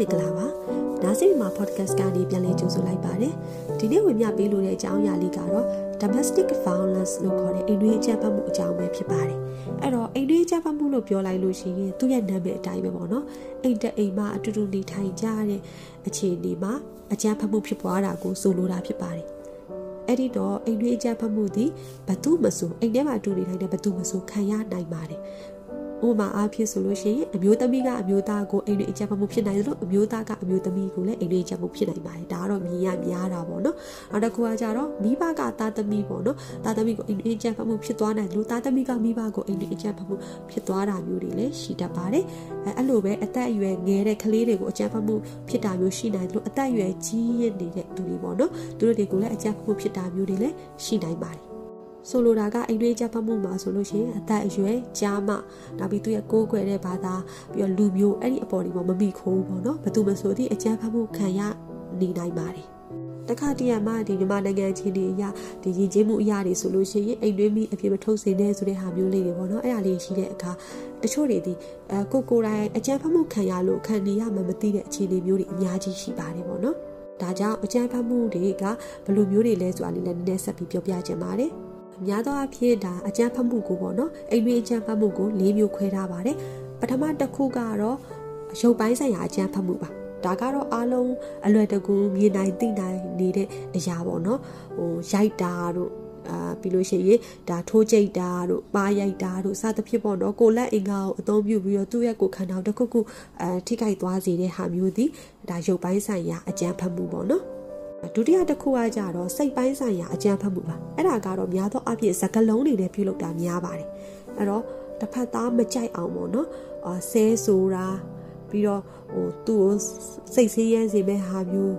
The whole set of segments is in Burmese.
မင်္ဂလာပါနားစိမှာ podcast ကနေပြန်လည်ကြိုဆိုလိုက်ပါတယ်ဒီနေ့ဝင်မြပေးလို့တဲ့အကြောင်းအရာလေးကတော့ domestic violence လို့ခေါ်တဲ့အိမ်တွင်းအကြမ်းဖက်မှုအကြောင်းပဲဖြစ်ပါတယ်အဲ့တော့အိမ်တွင်းအကြမ်းဖက်မှုလို့ပြောလိုက်လို့ရှိရင်သူ့ရဲ့နာမည်အတိုင်းပဲပေါ့နော်အိမ်တအိမ်မှာအတူတူနေထိုင်ကြတဲ့အခြေအနေမှာအကြမ်းဖက်မှုဖြစ်ပွားတာကိုဆိုလိုတာဖြစ်ပါတယ်အဲ့ဒီတော့အိမ်တွင်းအကြမ်းဖက်မှုသည်ဘသူမဆိုအိမ်ထဲမှာတူနေတိုင်းတဲ့ဘသူမဆိုခံရနိုင်ပါတယ် ဥပမာအားဖြင့်ဆိုလို့ရှိရင်အမျိုးသမီးကအမျိုးသားကိုအိမ်တွေအကြမ်းဖက်မှုဖြစ်နိုင်သလိုအမျိုးသားကအမျိုးသမီးကိုလည်းအိမ်တွေအကြမ်းဖက်မှုဖြစ်နိုင်ပါတယ်ဒါကတော့မြင်ရများတာပေါ့နော်နောက်တစ်ခုကကြတော့မိဘကသားသမီးပေါ့နော်သားသမီးကိုအိမ်တွေအကြမ်းဖက်မှုဖြစ်သွားနိုင်သလိုသားသမီးကမိဘကိုအိမ်တွေအကြမ်းဖက်မှုဖြစ်သွားတာမျိုးတွေလည်းရှိတတ်ပါတယ်အဲအဲ့လိုပဲအသက်အရွယ်ငယ်တဲ့ကလေးတွေကိုအကြမ်းဖက်မှုဖြစ်တာမျိုးရှိနိုင်သလိုအသက်အရွယ်ကြီးရနေတဲ့သူတွေပေါ့နော်သူတို့တွေကိုလည်းအကြမ်းဖက်မှုဖြစ်တာမျိုးတွေလည်းရှိနိုင်ပါတယ် ဆိုလိုတာကအိမ်တွင်းကြပ်ဖတ်မှုမှာဆိုလို့ရှိရင်အသက်အရွယ်ကြားမှနောက်ပြီးသူရဲ့ကိုးကွယ်တဲ့ဘာသာပြီးတော့လူမျိုးအဲ့ဒီအပေါ်ဒီမှာမမိခိုးဘူးပေါ့နော်ဘယ်သူမဆိုသည့်အကြမ်းဖတ်မှုခံရနေနိုင်ပါတယ်တခါတည်းမှာဒီမြန်မာနိုင်ငံချင်းတွေအရာဒီရည်ကြီးမှုအရာတွေဆိုလို့ရှိရင်အိမ်တွင်းမိအပြည့်မထုတ်စေနဲ့ဆိုတဲ့ဟာမျိုးလေးတွေပေါ့နော်အဲ့ဒါလေးရှိတဲ့အခါတချို့တွေဒီအဲကိုကိုတိုင်းအကြမ်းဖက်မှုခံရလို့ခံနေရမှမသိတဲ့အခြေအနေမျိုးတွေအများကြီးရှိပါတယ်ပေါ့နော်ဒါကြောင့်အကြမ်းဖက်မှုတွေကဘယ်လိုမျိုးတွေလဲဆိုတာလေးလည်းနည်းနည်းဆက်ပြီးပြောပြချင်ပါတယ် များသောအားဖြင့်ဒါအကြမ်းဖက်မှုကိုပေါ့နော်အိမ်တွင်းအကြမ်းဖက်မှုကို၄မျိုးခွဲထားပါတယ်ပထမတစ်ခုကတော့ရုပ်ပိုင်းဆိုင်ရာအကြမ်းဖက်မှုပါဒါကတော့အားလုံးအလွယ်တကူမြင်နိုင်သိနိုင်နေတဲ့အရာပေါ့နော်ဟိုရိုက်တာတို့အာပြီးလို့ရှိရင်ဒါထိုးကြိတ်တာတို့ပါရိုက်တာတို့စသဖြင့်ပေါ့နော်ကိုလက်အင်္ဂါကိုအသုံးပြုပြီးတော့သူ့ရဲ့ကိုယ်ခန္ဓာတစ်ခုခုအဲထိခိုက်သွားစေတဲ့ဟာမျိုးသည်ဒါရုပ်ပိုင်းဆိုင်ရာအကြမ်းဖက်မှုပေါ့နော် ဒုတိယတစ်ခုကကြတော့စိတ်ပိုင်းဆိုင်ရာအကြမ်းဖက်မှုပါအဲ့ဒါကတော့များသောအားဖြင့်စကလုံးတွေနဲ့ပြုလုပ်တာများပါတယ်အဲ့တော့တစ်ဖက်သားမကြိုက်အောင်ပေါ့နော်အာဆဲဆိုတာပြီးတော့ဟိုသူ့ကိုစိတ်ဆင်းရဲစေမဲ့ဟာမျိုး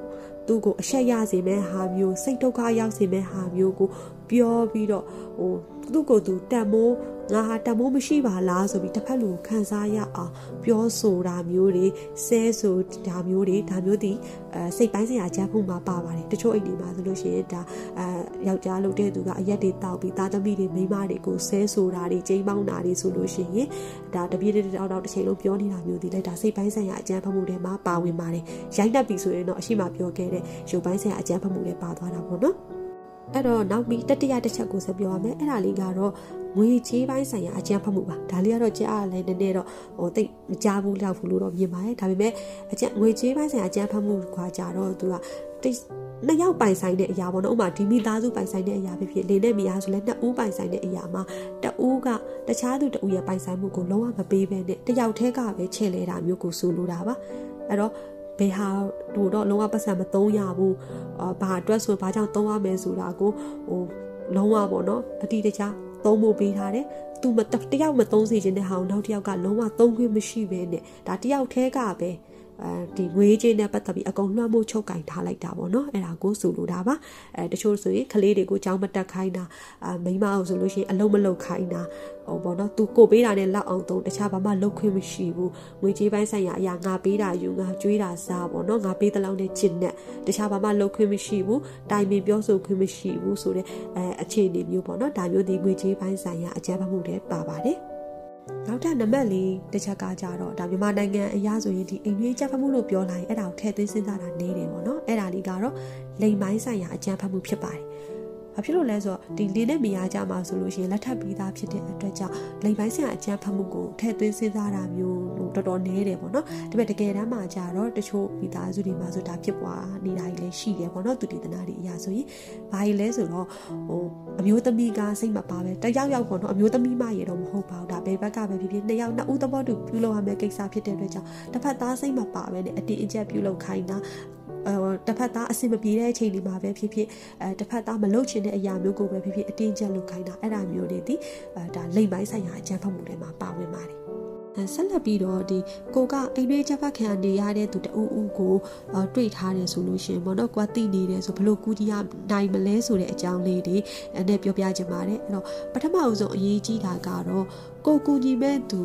သူ့ကိုအရှက်ရစေမဲ့ဟာမျိုးစိတ်ဒုက္ခရောက်စေမဲ့ဟာမျိုးကို ပြောပြီးတော့ဟိုသူ့ကိုယ်သူတတ်မိုးငါဟာတမိုးမရှိပါလားဆိုပြီးတစ်ဖက်လူခံစားရအောင်ပြောဆိုတာမျိုးတွေဆဲဆိုတာမျိုးတွေဒါမျိုးဒီအဲစိတ်ပိုင်းဆိုင်ရာကြမ်းမှုမှာပါပါတယ်တချို့အိမ်တွေမှာဆိုလို့ရှိရင်ဒါအဲယောက်ျားလုပ်တဲ့သူကအရက်တွေတောက်ပြီးသားသမီးတွေမိန်းမတွေကိုဆဲဆိုတာတွေကျိန်းပေါင်းတာတွေဆိုလို့ရှိရင်ဒါတပြေးတောက်တောက်တစ်ချိန်လုံးပြောနေတာမျိုးဒီလဲဒါစိတ်ပိုင်းဆိုင်ရာအကြမ်းဖက်မှုတွေမှာပါဝင်ပါတယ်ရိုက်တတ်ပြီဆိုရင်တော့အရှိမပြောခဲ့တဲ့ရုပ်ပိုင်းဆိုင်ရာအကြမ်းဖက်မှုတွေပါသွားတာပေါ့နော် အဲ့တော့နောက်ပြီးတတိယတစ်ချက်ကိုဆက်ပြောရမယ်အဲ့ဒါလေးကတော့ငွေကြေးပိုင်းဆိုင်ရာအကြမ်းဖက်မှုပါဒါလေးကတော့ကြားရလဲနည်းနည်းတော့ဟိုတိတ်မကြားဘူးလောက်ဘူးလို့တော့မြင်ပါတယ်ဒါပေမဲ့အကြမ်းငွေကြေးပိုင်းဆိုင်ရာအကြမ်းဖက်မှုကကြတော့သူကတိတ်နှစ်ယောက်ပိုင်ဆိုင်တဲ့အရာပေါ့နော်ဥပမာဒီမိသားစုပိုင်ဆိုင်တဲ့အရာဖြစ်ဖြစ်လေနဲ့မိသားစုလည်းနှစ်ဦးပိုင်ဆိုင်တဲ့အရာမှာတဦးကတခြားသူတဦးရဲ့ပိုင်ဆိုင်မှုကိုလုံးဝမပေးဘဲနဲ့တယောက်တည်းကပဲချဲ့လဲတာမျိုးကိုဆိုလိုတာပါအဲ့တော့ ဘယ်ဟာတို့တော့လုံးဝပတ်စံမသုံးရဘူးအာဘာအတွက်ဆိုဘာကြောင့်သုံးရမယ်ဆိုတာကိုဟိုလုံးဝပေါ့နော်အတိတကျသုံးဖို့ပေးထားတယ်သူမတယောက်မသုံးစေခြင်းတဲ့ဟာကိုနောက်တစ်ယောက်ကလုံးဝသုံးခွင့်မရှိဘဲနဲ့ဒါတယောက်တည်းကပဲ အဲဒီငွေကြေးနဲ့ပတ်သက်ပြီးအကုန်လွှမ်းမိုးချုပ်ကင်ထားလိုက်တာပေါ့နော်အဲ့ဒါကိုဆိုလိုတာပါအဲတချို့ဆိုရင်ကလေးတွေကိုကြောင်းမတက်ခိုင်းတာအာမိန်းမအောင်ဆိုလို့ရှိရင်အလုံးမလုံးခိုင်းတာဟိုပေါ့နော်သူကိုပေးတာနဲ့လောက်အောင်သုံးတခြားဘာမှလုပ်ခွင့်မရှိဘူးငွေကြေးပိုင်းဆိုင်ရာအရာငါပေးတာယူငါကြွေးတာစားပေါ့နော်ငါပေးတဲ့လောက်နဲ့ချစ်နဲ့တခြားဘာမှလုပ်ခွင့်မရှိဘူးတိုင်ပင်ပြောဆိုခွင့်မရှိဘူးဆိုတဲ့အဲအခြေအနေမျိုးပေါ့နော်ဒါမျိုးဒီငွေကြေးပိုင်းဆိုင်ရာအကြမ်းဖက်မှုတွေပါပါတယ် နောက်ထပ်နံပါတ်၄တစ်ချက်ကကြတော့ဒါမြန်မာနိုင်ငံအရာဆိုရင်ဒီအိမ်ကြီးကြက်ဖက်မှုလို့ပြောလိုက်ရင်အဲ့ဒါကိုထည့်သွင်းစဉ်းစားတာနေတယ်ပေါ့နော်အဲ့ဒါလေးကတော့လိမ်ပိုင်းဆိုင်ရာအကြမ်းဖက်မှုဖြစ်ပါတယ် ဘာဖြစ်လို့လဲဆိုတော့ဒီလင်းနဲ့မိယာကြမှာဆိုလို့ရှိရင်လက်ထပ်ပြီးသားဖြစ်တဲ့အတွက်ကြောင့်လိမ်ပိုင်းဆိုင်ရာအကြမ်းဖက်မှုကိုထည့်သွင်းစဉ်းစားတာမျိုးလို့တော်တော်နည်းတယ်ပေါ့နော်ဒါပေမဲ့တကယ်တမ်းမှာကြတော့တချို့မိသားစုတွေမှာဆိုဒါဖြစ်ပွားနေတာကြီးလည်းရှိတယ်ပေါ့နော်သူတည်တနာတွေအရာဆိုရင်ဘာကြီးလဲဆိုတော့ဟိုအမျိုးသမီးကစိတ်မပါပဲတယောက်ယောက်ပေါ့နော်အမျိုးသမီးမရေတော့မဟုတ်ပါဘူးဒါဘယ်ဘက်ကပဲဖြစ်ဖြစ်နှစ်ယောက်နှစ်ဦးသဘောတူပြုလုပ်ရမယ့်ကိစ္စဖြစ်တဲ့အတွက်ကြောင့်တစ်ဖက်သားစိတ်မပါပဲနဲ့အတင်းအကျပ်ပြုလုပ်ခိုင်းတာအဲ တစ်ဖက်သားအဆင်မပြေတဲ့အချိန်တွေမှာပဲဖြစ်ဖြစ်အဲတစ်ဖက်သားမလုပ်ချင်တဲ့အရာမျိုးကိုပဲဖြစ်ဖြစ်အတင်းကျပ်လုပ်ခိုင်းတာအဲ့ဒါမျိုးတွေဒီအဲဒါလိမ့်ပိုင်းဆိုင်ရာအကြမ်းဖက်မှုတွေမှာပါဝင်ပါတယ် ဆက်လက်ပြီးတော့ဒီကိုကအိမ်တွင်းချက်ဖတ်ခံနေရတဲ့သူတအူးဦးကိုတွေ့ထားတယ်ဆိုလို့ရှင်ပေါ့နော်ကွာတိနေတယ်ဆိုဘလို့ကူကြီးရနိုင်မလဲဆိုတဲ့အကြောင်းလေးတွေအဲ့နဲ့ပြောပြချင်ပါတယ်အဲ့တော့ပထမအဆုံးအရေးကြီးတာကတော့ကိုကူညီမဲ့သူ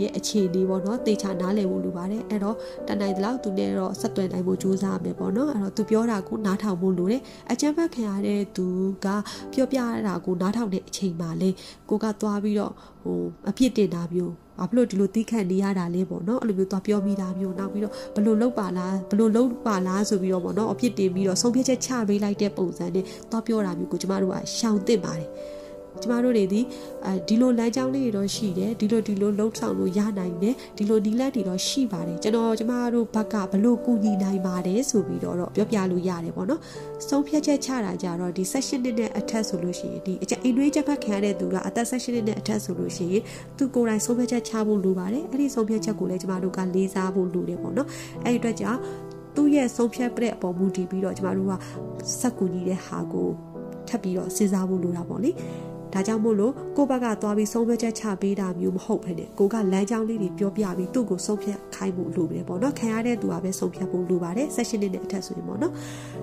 ရဲ့အခြေအနေပေါ့နော်တေချာနားလည်ဖို့လိုပါတယ်အဲ့တော့တနိုင်တဲ့လောက်သူနဲ့တော့ဆက်သွယ်နိုင်ဖို့ကြိုးစားမယ်ပေါ့နော်အဲ့တော့သူပြောတာကိုနားထောင်ဖို့လိုတယ်အချမ်းဖတ်ခံရတဲ့သူကပြောပြတာကိုနားထောင်တဲ့အချိန်မှာလေကိုကသွားပြီးတော့ဟိုအပြစ်တင်တာမျိုး ဘာဖြစ်လို့ဒီလိုတီးခတ်နေရတာလဲပေါ့နော်အဲ့လိုမျိုးသွားပြောမိတာမျိုးနောက်ပြီးတော့ဘလို့လုံးပါလားဘလို့လုံးပါလားဆိုပြီးတော့ပေါ့နော်အပြစ်တင်ပြီးတော့ဆုံးဖြတ်ချက်ချပေးလိုက်တဲ့ပုံစံနဲ့သွားပြောတာမျိုးကိုကျမတို့ကရှောင်သင့်ပါတယ် ကျမတို့တွေဒီအဲဒီလိုလမ်းကြောင်းလေးတွေတော့ရှိတယ်ဒီလိုဒီလိုလှုပ်ဆောင်လို့ရနိုင်တယ်ဒီလိုဒီလက်တွေတော့ရှိပါတယ်ကျွန်တော်ကျမတို့ဘက်ကဘလို့ကူညီနိုင်ပါတယ်ဆိုပြီးတော့ပြောပြလို့ရတယ်ပေါ့နော်ဆုံးဖြတ်ချက်ချတာကြတော့ဒီ session နဲ့အထက်ဆိုလို့ရှိရင်ဒီအချက်အိမ်တွေးချက်ဖတ်ခံရတဲ့သူကအသက် session နဲ့အထက်ဆိုလို့ရှိရင်သူကိုယ်တိုင်ဆုံးဖြတ်ချက်ချဖို့လိုပါတယ်အဲ့ဒီဆုံးဖြတ်ချက်ကိုလည်းကျမတို့ကလေးစားဖို့လိုတယ်ပေါ့နော်အဲ့ဒီအတွက်ကြောင့်သူ့ရဲ့ဆုံးဖြတ်တဲ့အပေါ်မူတည်ပြီးတော့ကျမတို့ကစက်ကူညီတဲ့ဟာကိုထပ်ပြီးတော့စဉ်းစားဖို့လိုတာပေါ့လေ ဒါကြောင့်မို့လို့ကိုဘက်ကသွားပြီးဆုံးဖြတ်ချက်ချပေးတာမျိုးမဟုတ်ဘဲနဲ့ကိုကလမ်းကြောင်းလေးတွေပြောပြပြီးသူ့ကိုဆုံးဖြတ်ခိုင်းဖို့လိုတယ်ပေါ့နော်ခံရတဲ့သူကပဲဆုံးဖြတ်ဖို့လိုပါတယ် session နဲ့အထက်ဆိုရင်ပေါ့နော်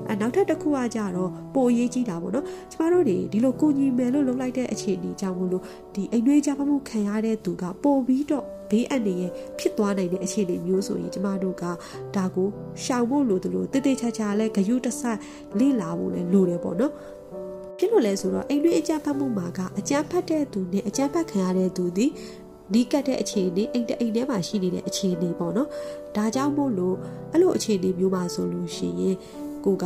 အဲနောက်ထပ်တစ်ခုကကြတော့ပိုအရေးကြီးတာပေါ့နော်ကျမတို့တွေဒီလိုကိုညီမယ်လို့လုပ်လိုက်တဲ့အခြေအနေကြောင့်မို့လို့ဒီအိမ်တွေးကြမှုခံရတဲ့သူကပိုပြီးတော့ဘေးအန္တရာယ်ဖြစ်သွားနိုင်တဲ့အခြေအနေမျိုးဆိုရင်ကျမတို့ကဒါကိုရှောင်ဖို့လိုတယ်လို့တိတိကျကျလဲဂယုတဆလေ့လာဖို့လဲလိုတယ်ပေါ့နော် ဖြစ်လို့လဲဆိုတော့အိမ်တွင်းအကြမ်းဖက်မှုမှာကအကြမ်းဖက်တဲ့သူနဲ့အကြမ်းဖက်ခံရတဲ့သူဒီဒီကတ်တဲ့အခြေအနေအိမ်တအိမ်ထဲမှာရှိနေတဲ့အခြေအနေပေါ့နော်ဒါကြောင့်မို့လို့အဲ့လိုအခြေအနေမျိုးမှာဆိုလို့ရှိရင်ကိုက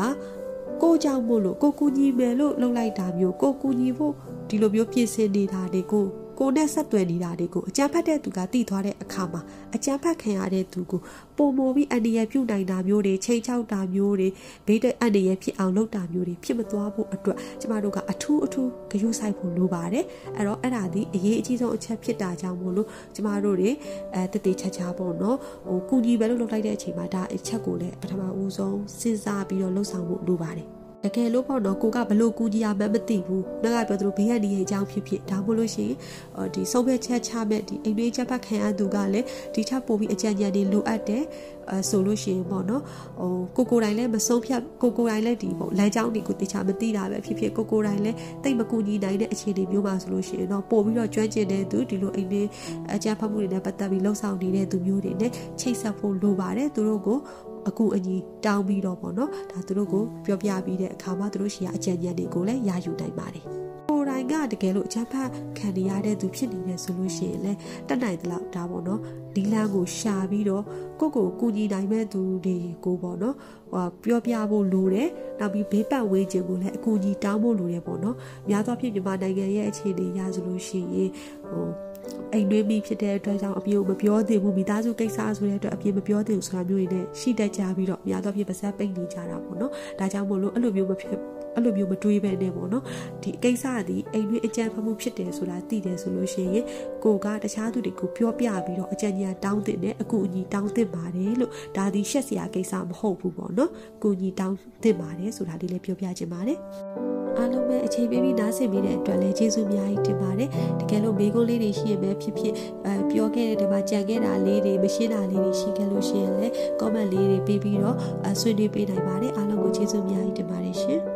ကိုကြောင့်မို့လို့ကိုကူညီမယ်လို့လှုပ်လိုက်တာမျိုးကိုကူညီဖို့ဒီလိုမျိုးပြင်ဆင်နေတာတွေကို ကိုနဲ့ဆက်သွယ်နေတာတွေကိုအကြမ်းဖက်တဲ့သူကတိသွားတဲ့အခါမှာအကြမ်းဖက်ခံရတဲ့သူကိုပုံမိုပြီးအန္တရာယ်ပြုတ်နိုင်တာမျိုးတွေချိန်ချောက်တာမျိုးတွေဘေးတဲ့အန္တရာယ်ဖြစ်အောင်လုပ်တာမျိုးတွေဖြစ်မသွားဖို့အတွက်ကျမတို့ကအထူးအထူးဂရုစိုက်ဖို့လိုပါတယ်အဲ့တော့အဲ့ဒါဒီအရေးအကြီးဆုံးအချက်ဖြစ်တာကြောင့်မို့လို့ကျမတို့တွေအဲတတိချာချာပေါ့နော်ဟိုကုညီပဲလို့လုပ်လိုက်တဲ့အချိန်မှာဒါအချက်ကိုလည်းပထမဦးဆုံးစဉ်းစားပြီးတော့လှုပ်ဆောင်ဖို့လိုပါတယ် တကယ်လို့ပေါ့နော်ကိုကဘလို့ကူညီရမှန်းမသိဘူး။နောက်ကပြောသလိုဘေးရနေရဲ့အကြောင်းဖြစ်ဖြစ်ဒါမှမဟုတ်ရှင်ဒီဆုံးဖြတ်ချက်ချမဲ့ဒီအိမ်လေးချက်ပတ်ခံရသူကလည်းဒီချက်ပို့ပြီးအကြံဉာဏ်တွေလိုအပ်တယ်။အဲဆိုလို့ရှိရင်ပေါ့နော်ဟိုကိုကိုတိုင်လည်းမဆုံးဖြတ်ကိုကိုတိုင်လည်းဒီပေါ့လမ်းကြောင်းတွေကိုတခြားမသိတာပဲဖြစ်ဖြစ်ကိုကိုတိုင်လည်းတိတ်မကူညီနိုင်တဲ့အခြေအနေမျိုးမှာဆိုလို့ရှိရင်တော့ပို့ပြီးတော့ကျွမ်းကျင်တဲ့သူဒီလိုအိမ်လေးအကြံဖတ်မှုတွေနဲ့ပတ်သက်ပြီးလှုပ်ဆောင်နေတဲ့သူမျိုးတွေနဲ့ချိတ်ဆက်ဖို့လိုပါတယ်သူတို့ကို အကူအညီတောင်းပြီးတော့ပေါ့နော်ဒါသူတို့ကိုပြောပြပြီးတဲ့အခါမှာသူတို့ရှိရအကြံဉာဏ်တွေကိုလည်းရယူနိုင်ပါတယ်ကိုယ်တိုင်ကတကယ်လို့အချက်ဖတ်ခံရတဲ့သူဖြစ်နေတယ်ဆိုလို့ရှိရင်လည်းတက်နိုင်သလောက်ဒါပေါ့နော်ဒီလန်းကိုရှာပြီးတော့ကိုကိုကူညီနိုင်မဲ့သူတွေကိုပေါ့နော်ဟိုပြောပြဖို့လိုတယ်နောက်ပြီးဘေးပတ်ဝေးခြင်းကိုလည်းအကူအညီတောင်းဖို့လိုတယ်ပေါ့နော်များသောအားဖြင့်မြန်မာနိုင်ငံရဲ့အခြေအနေရဆိုလို့ရှိရင်ဟို အိမ်တွင်းမိဖြစ်တဲ့အတွက်ကြောင့်အပြေကိုမပြောသေးဘူးမိသားစုကိစ္စဆိုတဲ့အတွက်အပြေမပြောသေးဘူးဆိုတာမျိုးတွေနဲ့ရှိတတ်ကြပြီးတော့အများသောဖြင့်ပါဇက်ပိတ်နေကြတာပေါ့နော်ဒါကြောင့်မို့လို့အဲ့လိုမျိုးမဖြစ်အဲ့လိုမျိုးမတွေးပဲနဲ့ပေါ့နော်ဒီကိစ္စကဒီအိမ်တွင်းအကြံဖမှုဖြစ်တယ်ဆိုတာသိတယ်ဆိုလို့ရှိရင်ကိုကတခြားသူတွေကိုပြောပြပြီးတော့အကြံဉာဏ်တောင်းတင်တယ်အကူအညီတောင်းတင်ပါတယ်လို့ဒါဒီရှက်စရာကိစ္စမဟုတ်ဘူးပေါ့နော်ကူညီတောင်းတင်ပါတယ်ဆိုတာလေးလည်းပြောပြချင်ပါတယ်အားလုံးပဲအချိန်ပေးပြီးနားဆင်ပြီးတဲ့အတွက်လည်းကျေးဇူးအများကြီးတင်ပါတယ်တကယ်လို့မိကုန်းလေးတွေရှိရင်ပဲဖြစ်ဖြစ်အဲပြောခဲ့တဲ့ဒီမှာကြံခဲ့တာလေးတွေမရှင်းတာလေးတွေရှိခဲ့လို့ရှိရင်လည်း comment လေးတွေပေးပြီးတော့ဆွေးနွေးပေးနိုင်ပါတယ်အားလုံးကိုကျေးဇူးအများကြီးတင်ပါတယ်ရှင်